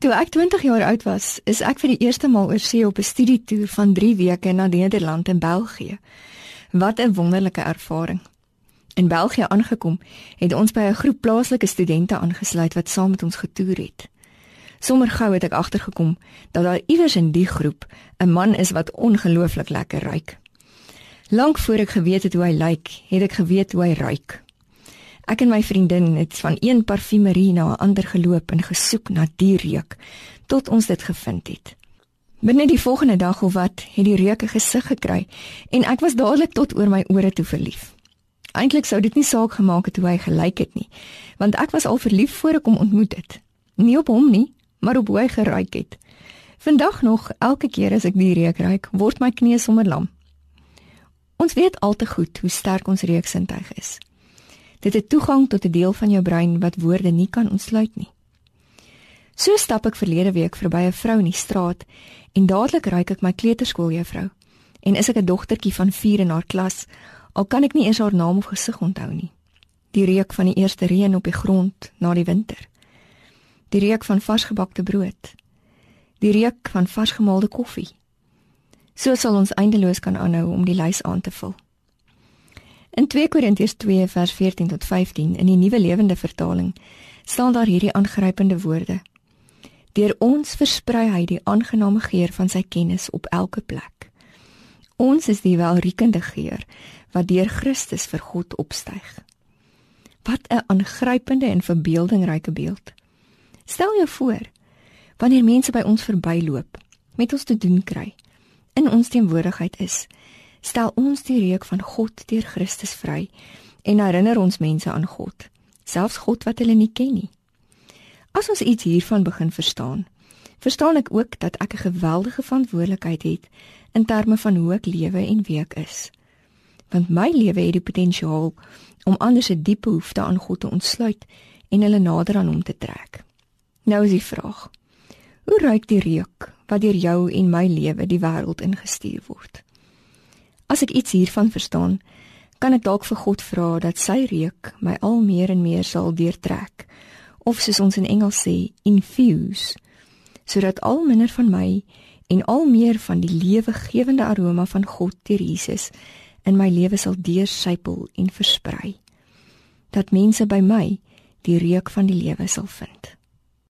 Toe ek 20 jaar oud was, is ek vir die eerste maal oor see op 'n studietoer van 3 weke na Nederland en België. Wat 'n wonderlike ervaring. In België aangekom, het ons by 'n groep plaaslike studente aangesluit wat saam met ons getoer het. Sommer gou het ek agtergekom dat daar iewers in die groep 'n man is wat ongelooflik lekker ruik. Lank voor ek geweet het hoe hy lyk, het ek geweet hoe hy ruik. Ek en my vriendin het van een parfumerie na 'n ander geloop en gesoek na die reuk tot ons dit gevind het. Binne die volgende dag of wat het die reuk 'n gesig gekry en ek was dadelik tot oor my ore toe verlief. Eintlik sou dit nie saak gemaak het hoe hy gelyk het nie, want ek was al verlief voor ek hom ontmoet het. Nie op hom nie, maar op hoe hy geruik het. Vandag nog, elke keer as ek die reuk ruik, word my knie sommer lam. Ons weet al te goed hoe sterk ons reuksintuig is. Dit het toegang tot 'n deel van jou brein wat woorde nie kan ontsluit nie. So stap ek verlede week verby 'n vrou in die straat en dadelik ruik ek my kleuterskooljuffrou. En is ek 'n dogtertjie van 4 in haar klas, al kan ek nie eens haar naam of gesig onthou nie. Die reuk van die eerste reën op die grond na die winter. Die reuk van varsgebakte brood. Die reuk van varsgemaalde koffie. So sal ons eindeloos kan aanhou om die lys aan te vul. In 2 Korintiërs 2 vers 14 tot 15 in die Nuwe Lewende Vertaling staan daar hierdie aangrypende woorde: Deur ons versprei hy die aangename geur van sy kennis op elke plek. Ons is die welriekende geur wat deur Christus vir God opstyg. Wat 'n aangrypende en verbeeldingryke beeld. Stel jou voor wanneer mense by ons verbyloop, met ons te doen kry, in ons teenwoordigheid is stel ons die reuk van God deur Christus vry en herinner ons mense aan God, selfs God wat hulle nie ken nie. As ons iets hiervan begin verstaan, verstaan ek ook dat ek 'n geweldige verantwoordelikheid het in terme van hoe ek lewe en wie ek is. Want my lewe het die potensiaal om ander se diepe behoeftes aan God te ontsluit en hulle nader aan hom te trek. Nou is die vraag: Hoe ruik die reuk wat deur jou en my lewe die wêreld ingestuur word? As ek iets hiervan verstaan, kan ek dalk vir God vra dat sy reuk my al meer en meer sal deurtrek of soos ons in Engels sê, infuse, sodat al minder van my en al meer van die lewegewende aroma van God deur Jesus in my lewe sal deursypel en versprei. Dat mense by my die reuk van die lewe sal vind.